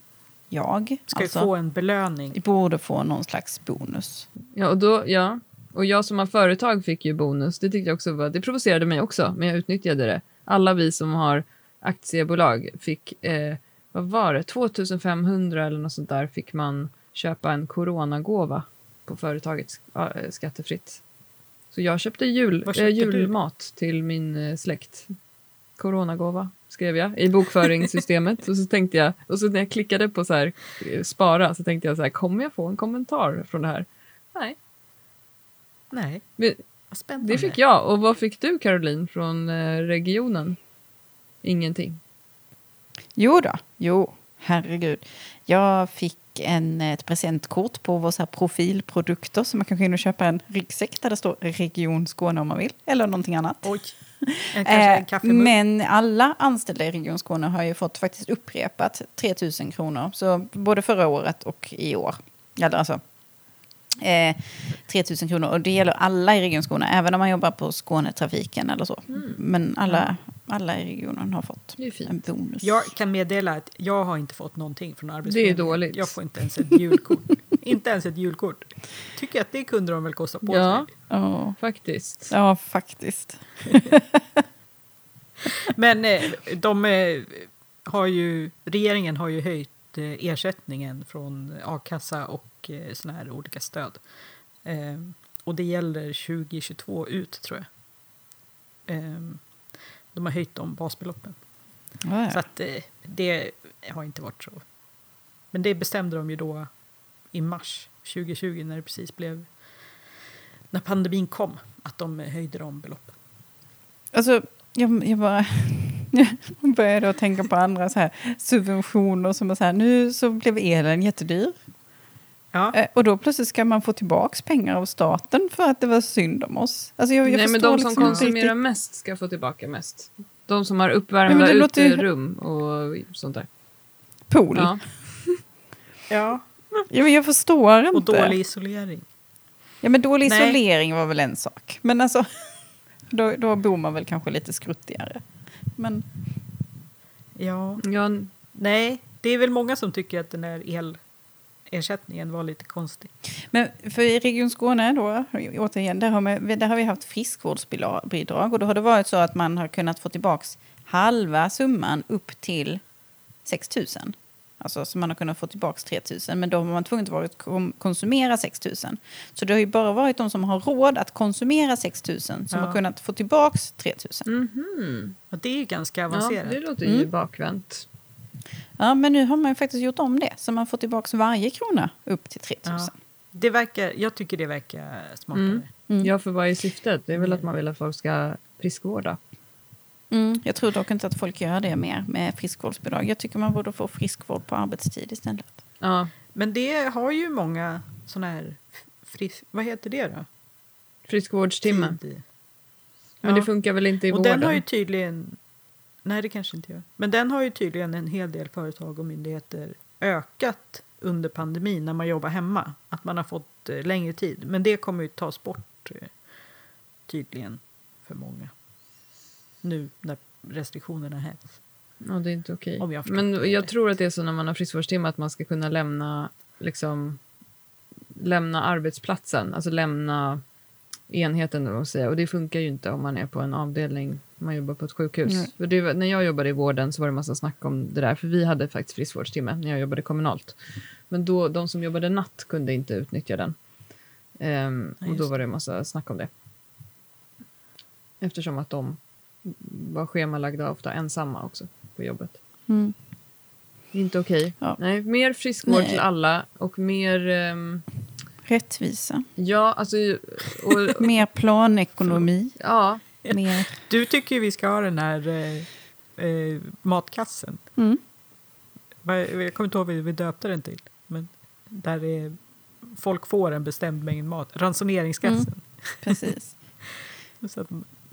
jag, Ska alltså, få en belöning? borde få någon slags bonus. Ja, och då, ja. Och jag som har företag fick ju bonus. Det tyckte jag också var, det provocerade mig också, men jag utnyttjade det. Alla vi som har aktiebolag fick, eh, vad var det, 2500 eller något sånt där fick man köpa en coronagåva på företaget eh, skattefritt. Så jag köpte jul, eh, köpte du? julmat till min eh, släkt. Coronagåva skrev jag i bokföringssystemet och så tänkte jag, och så när jag klickade på så här, eh, spara så tänkte jag så här, kommer jag få en kommentar från det här? Nej, Nej, men vad spännande. det fick jag. Och vad fick du Caroline från eh, regionen? Ingenting. Jo då, jo, herregud. Jag fick en, ett presentkort på våra så här profilprodukter så man kan gå in och köpa en ryggsäck där det står Region Skåne om man vill, eller någonting annat. Oj, Eh, men alla anställda i Region Skåne har ju fått faktiskt upprepat 3 000 kronor. Så både förra året och i år. Eller alltså, eh, 3 000 kronor. Och det gäller alla i Region Skåne, även om man jobbar på Skånetrafiken eller så. Men alla, alla i regionen har fått en bonus. Jag kan meddela att jag har inte fått någonting från Det är Arbetsförmedlingen. dåligt. Jag får inte ens ett julkort. inte ens ett julkort. Tycker att det kunde de väl kosta på Ja, sig. Ja, faktiskt. ja, faktiskt. Men eh, de eh, har ju, regeringen har ju höjt ersättningen från a-kassa och eh, såna här olika stöd. Eh, och det gäller 2022 ut tror jag. Eh, de har höjt de basbeloppen. Ja, Så ja. att eh, det har inte varit så. Men det bestämde de ju då i mars 2020 när det precis blev när pandemin kom att de höjde de beloppen. Alltså, jag, jag bara jag började att tänka på andra så här subventioner som är så här, nu så blev elen jättedyr. Ja, Eh, Och då plötsligt ska man få tillbaka pengar av staten för att det var synd om oss. Alltså jag, jag Nej, men de som liksom inte konsumerar riktigt. mest ska få tillbaka mest. De som har uppvärmda låter ju- uterum och sånt där. Pool. Ja. ja. Ja, men jag förstår inte. och dålig isolering. Ja, men dålig Nej. isolering var väl en sak. Men alltså, då, då bor man väl kanske lite skruttigare. Men Ja, Ja, nej, det är väl många som tycker att den här elersättningen var lite konstig. Men för i Region Skåne då, återigen, där har, vi, där har vi haft friskvårdsbidrag och då har det varit så att man har kunnat få tillbaka halva summan upp till 6 000. Alltså så man har kunnat få tillbaka 3 000 men då har man tvungen att vara- kom- konsumera 6 000. Så det har ju bara varit de som har råd att konsumera 6 000 som Ja. har kunnat få tillbaka 3 000. mhm. Och det är ju ganska ja avancerat. det låter ju Mm. bakvänt. Ja, men nu har man ju faktiskt gjort om det så man får tillbaka varje krona upp till 3 000. Ja. Det verkar, jag tycker det verkar smartare. Mm. Mm. Ja, för vad är syftet? Det är väl att man vill att folk ska friskvårda. Mm, jag tror dock inte att folk gör det mer med friskvårdsbidrag. Jag tycker man borde få friskvård på arbetstid istället. Ja, Men det har ju många sådana här... Fris, vad heter det då? Friskvårdstimme. Tid. Men det funkar väl inte i och vården? den har ju tydligen... Nej, det kanske inte gör. Men den har ju tydligen en hel del företag och myndigheter ökat under pandemin när man jobbar hemma. Att man har fått eh, längre tid. Men det kommer ju tas bort eh, tydligen för många. Nu när restriktionerna hävs. Ja, det är inte okej. Om jag Men det jag tror att det är så när man har friskvårdstimme att man ska kunna lämna, liksom, lämna arbetsplatsen, alltså lämna enheten. Och, säga. och det funkar ju inte om man är på en avdelning, man jobbar på ett sjukhus. Det, när jag jobbade i vården så var det massa snack om det där, för vi hade faktiskt friskvårdstimme när jag jobbade kommunalt. Men då, de som jobbade natt kunde inte utnyttja den. Ehm, Ja, och då var det massa snack om det. Eftersom att de var schemalagda ofta ensamma också på jobbet. Mm. Inte okej. Ja. Nej, mer friskvård Nej. till alla och mer... ehm, Rättvisa. ja, alltså... Och, Mer planekonomi. ja, Mer... Du tycker ju vi ska ha den här eh, eh, matkassen. Mm. Jag kommer inte ihåg vad vi döpte den till. Men där är, folk får en bestämd mängd mat. Ransoneringskassen. Precis. Så att,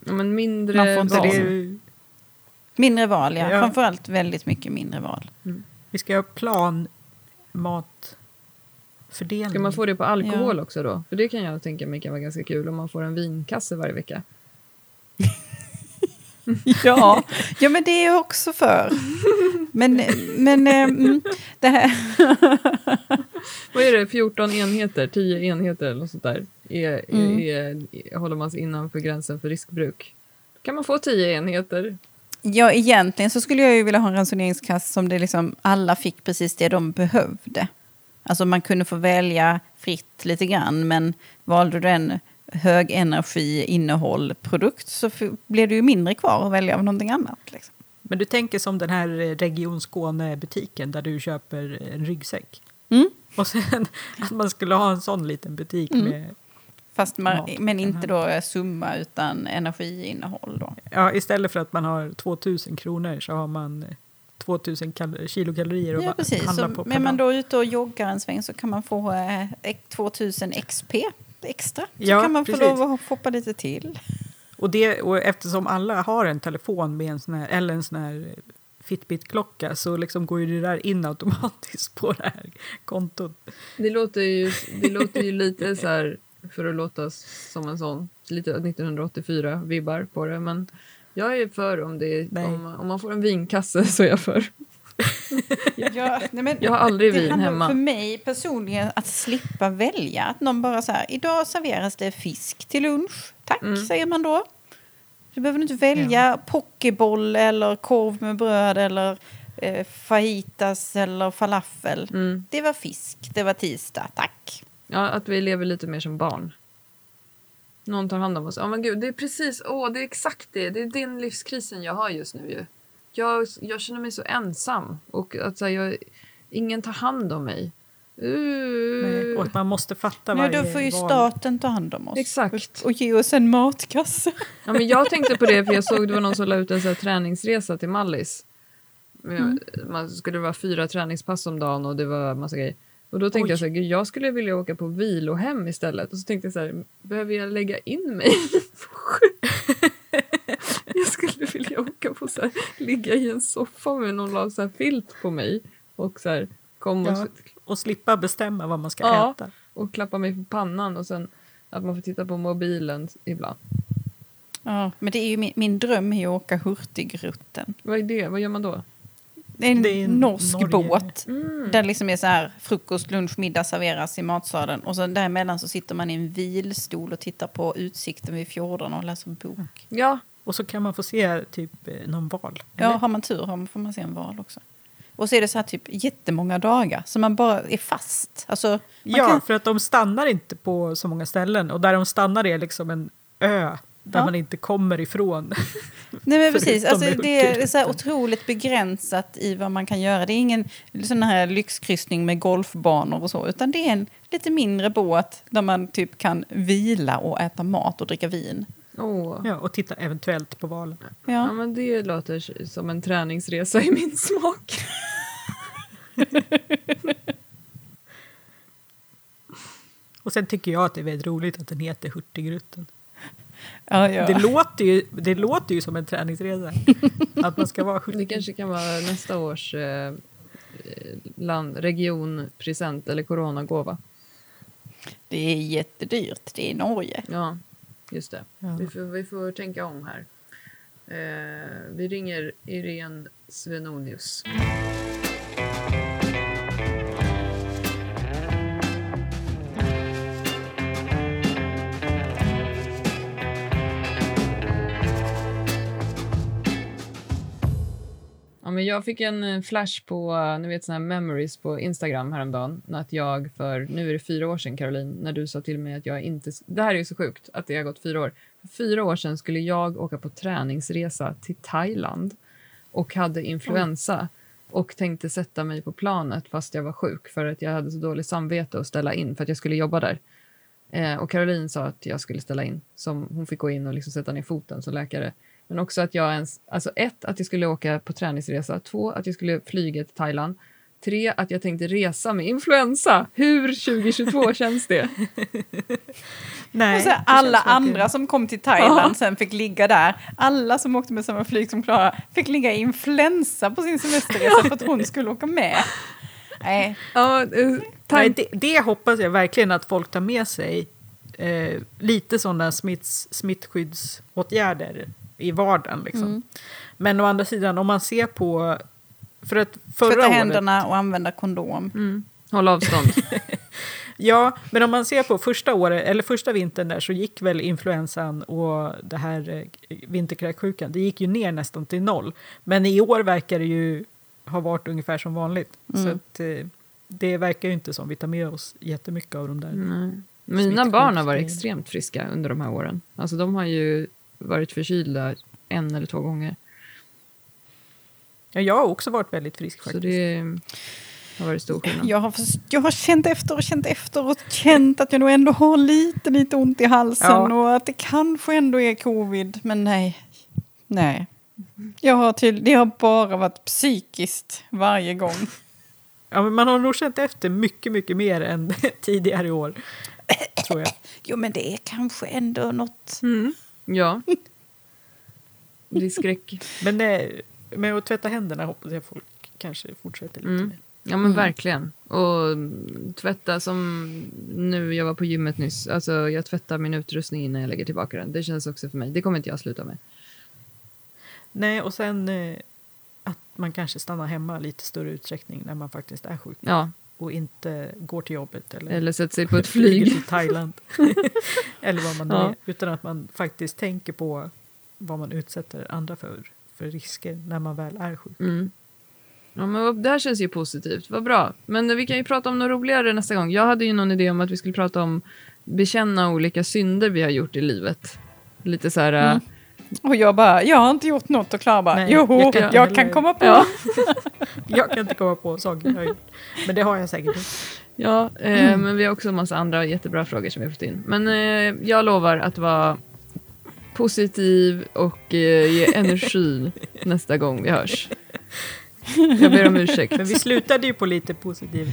men mindre Man får inte val. det Mindre val, ja. Ja. Framförallt väldigt mycket mindre val. vi ska ha plan matfördelning. Ska man få det på alkohol också då? För det kan jag tänka mig kan vara ganska kul om man får en vinkasse varje vecka. Ja, ja men det är jag också för. Men, men mm, det här... Vad är det, 14 enheter, 10 enheter eller något sånt där? Är, Mm. är, är, håller man sig innanför gränsen för riskbruk? Kan man få 10 enheter? Ja, egentligen så skulle jag ju vilja ha en ransoneringskass som det liksom alla fick precis det de behövde. Alltså man kunde få välja fritt lite grann, men valde du en hög energi innehåll produkt så blev det ju mindre kvar att välja av någonting annat. Liksom. Men du tänker som den här eh, Region Skåne-butiken där du köper en ryggsäck. Mm. Och sen att man skulle ha en sån liten butik Mm. med... Fast man, Mat. men inte då summa utan energiinnehåll då. Ja, istället för att man har 2000 kronor så har man eh, 2000 kal- kilokalorier att Ja, precis. handla Så, på men man då ute och joggar en sväng så kan man få eh, ek- 2000 XP extra. Så Ja, kan man få precis. lov att hoppa lite till. Och, det, och eftersom alla har en telefon med en sån här, eller en sån här Fitbit-klocka så liksom går ju det där in automatiskt på det här kontot. Det låter ju, det låter ju lite så här, för att låta som en sån, lite 1984-vibbar på det. Men jag är för om, det, om, om man får en vinkasse så är jag för. Ja, nej, men Jag har aldrig det vin hemma. För mig personligen att slippa välja. Att någon bara så här, idag serveras det fisk till lunch. Tack, Mm. säger man då. Du behöver inte välja pokeboll eller korv med bröd eller eh, fajitas eller falafel. Mm. Det var fisk, det var tisdag, tack. Ja, att vi lever lite mer som barn. Någon tar hand om oss. Ja, men gud, det är precis, åh, det är exakt det. Det är den livskrisen jag har just nu ju. Jag, jag känner mig så ensam och att så här, jag, ingen tar hand om mig. Uh. Nej, Och man måste fatta varje då får ju staten ta hand om oss. Exakt. Och ge oss en matkasse. Ja, men jag tänkte på det för jag såg det var någon som la ut en så här träningsresa till Mallis. Men Man skulle vara fyra träningspass om dagen och det var massa grejer. Och då tänkte Oj. jag så här, "Gud, jag skulle vilja åka på vilohem istället. Och så tänkte jag så här, behöver jag lägga in mig? jag skulle vilja åka på så här, ligga i en soffa med någon la så här filt på mig. Och så här, kom och, Ja. Och slippa bestämma vad man ska Ja. äta. och klappa mig på pannan och sen att man får titta på mobilen ibland. Ja, men det är ju min, min dröm är att åka Hurtigruten. Vad är det? Vad gör man då? Det är en Det är norsk Norge. båt. Mm. Där liksom är så här frukost, lunch, middag serveras i matsalen. Och sen däremellan så sitter man i en vilstol och tittar på utsikten vid fjorden och läser en bok. Ja, Och så kan man få se typ eh, någon val. Ja, har man tur har man, får man se en val också. Och så är det så här typ jättemånga dagar så man bara är fast. Alltså, man ja kan, för att de stannar inte på så många ställen. Och där de stannar är liksom en ö där Ja. man inte kommer ifrån. nej men precis, alltså, det är så otroligt begränsat i vad man kan göra. Det är ingen sån här lyxkryssning med golfbanor och så, utan det är en lite mindre båt där man typ kan vila och äta mat och dricka vin. åh. ja, och titta eventuellt på valen. Ja, Ja. men det låter som en träningsresa i min smak. Och sen tycker jag att det är väldigt roligt att den heter Hurtigruten. Ja, ja. Det, låter ju, det låter ju som en träningsresa. att man ska vara hurtig. Det kanske kan vara nästa års eh, land, regionpresent eller coronagåva. Det är jättedyrt, det är Norge. Ja, just det. Ja. Vi, får, vi får tänka om här. Eh, vi ringer Irene Svenonius. Men jag fick en eh, flash på ni vet, såna här memories på Instagram häromdagen. Att jag för, nu är det fyra år sedan Caroline, när du sa till mig att jag inte... Det här är ju så sjukt att det har gått fyra år. För fyra år sedan skulle jag åka på träningsresa till Thailand och hade influensa och tänkte sätta mig på planet fast jag var sjuk för att jag hade så dåligt samvete att ställa in för att jag skulle jobba där. Eh, och Caroline sa att jag skulle ställa in, som hon fick gå in och liksom sätta ner foten som läkare. Men också att jag ens, alltså ett, att jag skulle åka på träningsresa, två, att jag skulle flyga till Thailand, tre, att jag tänkte resa med influensa. Hur 2022 känns det? Nej, Och så alla andra som kom till Thailand Ja. sen fick ligga där. Alla som åkte med samma flyg som Klara fick ligga i influensa på sin semesterresa för att hon skulle åka med. Nej, Ja, eh, Nej, det, det hoppas jag verkligen att folk tar med sig. Eh, lite sådana smitts, smittskyddsåtgärder i vardagen. Liksom. Mm. Men å andra sidan, om man ser på... För att förra tvätta året, händerna och använda kondom. mm, håll avstånd. Ja, men om man ser på första året, eller första vintern där så gick väl influensan och det här eh, vinterkräksjukan, det gick ju ner nästan till noll. Men i år verkar det ju ha varit ungefär som vanligt. Så Mm. att, eh, det verkar ju inte som vi tar med oss jättemycket av de där. Nej. Mina barn har varit extremt friska under de här åren. Alltså de har ju varit förkylda en eller två gånger. Ja, jag har också varit väldigt frisk Så faktiskt. det har varit stor skillnad. Jag har, jag har känt efter och känt efter och känt att jag nog ändå har lite, lite ont i halsen Ja. och att det kanske ändå är covid. Men nej, nej. Jag har till, det har bara varit psykiskt varje gång. Ja, men man har nog känt efter mycket, mycket mer än tidigare i år. Tror jag. Jo, men det är kanske ändå något. Mm. Ja. Det är skräck. Men eh, med att tvätta händerna hoppas jag folk kanske fortsätter lite Mm. med. Ja men Mm. verkligen. Och tvätta som nu, jag var på gymmet nyss. Alltså jag tvättar min utrustning innan jag lägger tillbaka den. Det känns också för mig. Det kommer inte jag sluta med. Nej, och sen eh, att man kanske stannar hemma lite större utsträckning när man faktiskt är sjuk. Ja, Och inte går till jobbet eller, eller sätta sig på ett flyg. till Thailand. eller vad man Ja. är. Utan att man faktiskt tänker på vad man utsätter andra för, för risker när man väl är sjuk. Mm. Ja, men det här känns ju positivt. Vad bra. Men vi kan ju prata om något roligare nästa gång. Jag hade ju någon idé om att vi skulle prata om bekänna olika synder vi har gjort i livet. Lite så här... Mm. Och jag bara, jag har inte gjort något och Klara bara, Nej, joho, jag jag kan kan, inte heller. komma på. Ja. Jag kan inte komma på saker jag har gjort. Men det har jag säkert. Ja, eh, men vi har också en massa andra jättebra frågor som vi har fått in. Men eh, jag lovar att vara positiv och eh, ge energi nästa gång vi hörs. Jag ber om ursäkt. Men vi slutade ju på lite positiv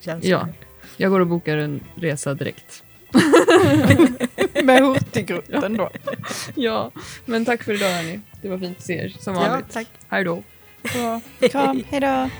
känsla. Ja. Jag går och bokar en resa direkt. Med Hurtigruten då. Ja, men tack för idag hörni. Det var fint att se er som ja vanligt. tack. Hej då. Kram, hej då.